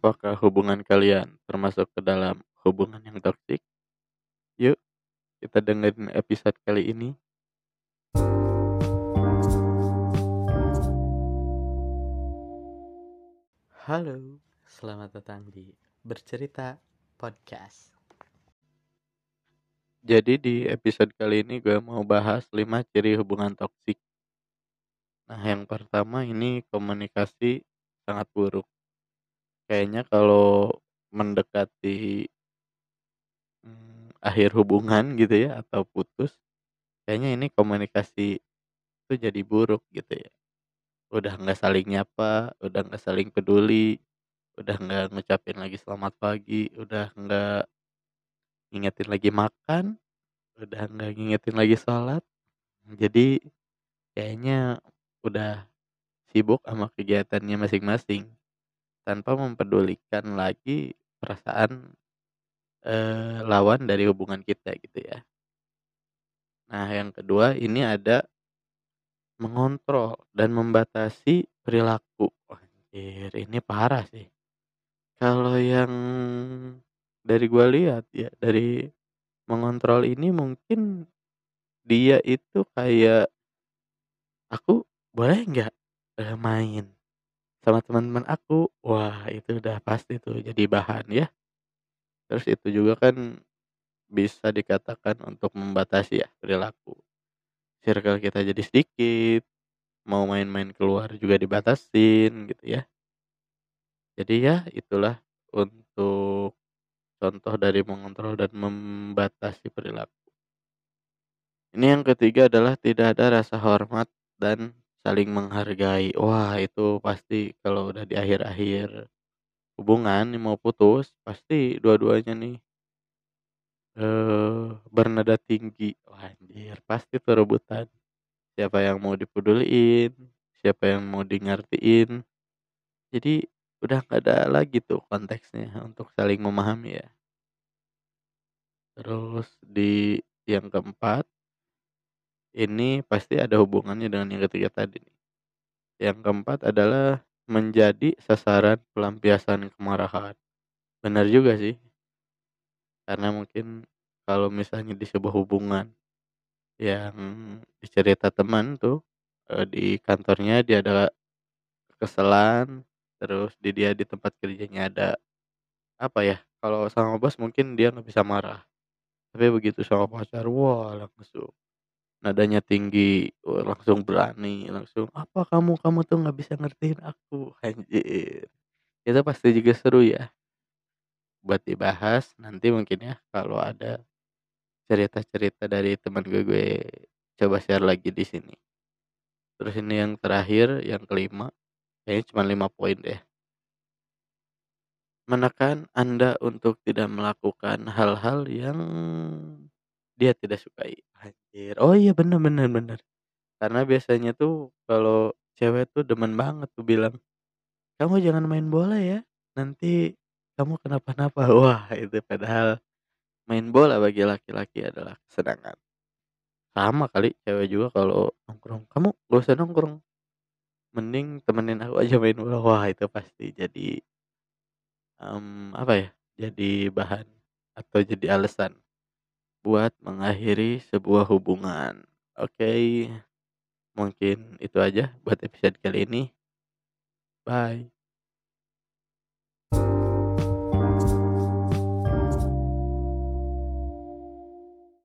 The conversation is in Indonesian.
Apakah hubungan kalian termasuk ke dalam hubungan yang toksik? Yuk, kita dengerin episode kali ini. Halo, selamat datang di Bercerita Podcast. Jadi di episode kali ini gue mau bahas 5 ciri hubungan toksik. Nah, yang pertama ini komunikasi sangat buruk. Kayaknya kalau mendekati hmm, akhir hubungan gitu ya atau putus, kayaknya ini komunikasi itu jadi buruk gitu ya. Udah nggak saling nyapa, udah nggak saling peduli, udah nggak ngucapin lagi selamat pagi, udah nggak ngingetin lagi makan, udah nggak ngingetin lagi sholat. Jadi kayaknya udah sibuk sama kegiatannya masing-masing tanpa mempedulikan lagi perasaan eh, lawan dari hubungan kita gitu ya. Nah, yang kedua ini ada mengontrol dan membatasi perilaku. Anjir, ini parah sih. Kalau yang dari gua lihat ya, dari mengontrol ini mungkin dia itu kayak aku boleh nggak eh, main sama teman-teman aku wah itu udah pasti tuh jadi bahan ya. Terus itu juga kan bisa dikatakan untuk membatasi ya perilaku. Circle kita jadi sedikit mau main-main keluar juga dibatasin gitu ya. Jadi ya itulah untuk contoh dari mengontrol dan membatasi perilaku. Ini yang ketiga adalah tidak ada rasa hormat dan saling menghargai. Wah, itu pasti kalau udah di akhir-akhir hubungan mau putus, pasti dua-duanya nih eh bernada tinggi. Wah, anjir, pasti tuh rebutan. Siapa yang mau dipeduliin, siapa yang mau di ngertiin. Jadi udah nggak ada lagi tuh konteksnya untuk saling memahami ya. Terus di yang keempat ini pasti ada hubungannya dengan yang ketiga tadi nih. Yang keempat adalah menjadi sasaran pelampiasan kemarahan. Benar juga sih. Karena mungkin kalau misalnya di sebuah hubungan yang dicerita teman tuh eh, di kantornya dia ada kekesalan, terus di dia di tempat kerjanya ada apa ya? Kalau sama bos mungkin dia nggak bisa marah. Tapi begitu sama pacar, wah langsung nadanya tinggi, wah langsung berani, langsung, "Apa kamu kamu tuh nggak bisa ngertiin aku." Anjir. Itu pasti juga seru ya. Buat dibahas nanti mungkin ya kalau ada cerita-cerita dari teman gue gue coba share lagi di sini. Terus ini yang terakhir, yang kelima, kayaknya cuma lima poin deh. Menekan Anda untuk tidak melakukan hal-hal yang dia tidak sukai. Oh iya bener bener bener. Karena biasanya tuh kalau cewek tuh demen banget tuh bilang, "Kamu jangan main bola ya, nanti kamu kenapa-napa." Wah, itu padahal main bola bagi laki-laki adalah kesenangan. Sama kali cewek juga kalau nongkrong, "Kamu gak usah nongkrong. Mending temenin aku aja main bola." Wah, itu pasti jadi um, apa ya? Jadi bahan atau jadi alasan buat mengakhiri sebuah hubungan. Oke, mungkin itu aja buat episode kali ini. Bye.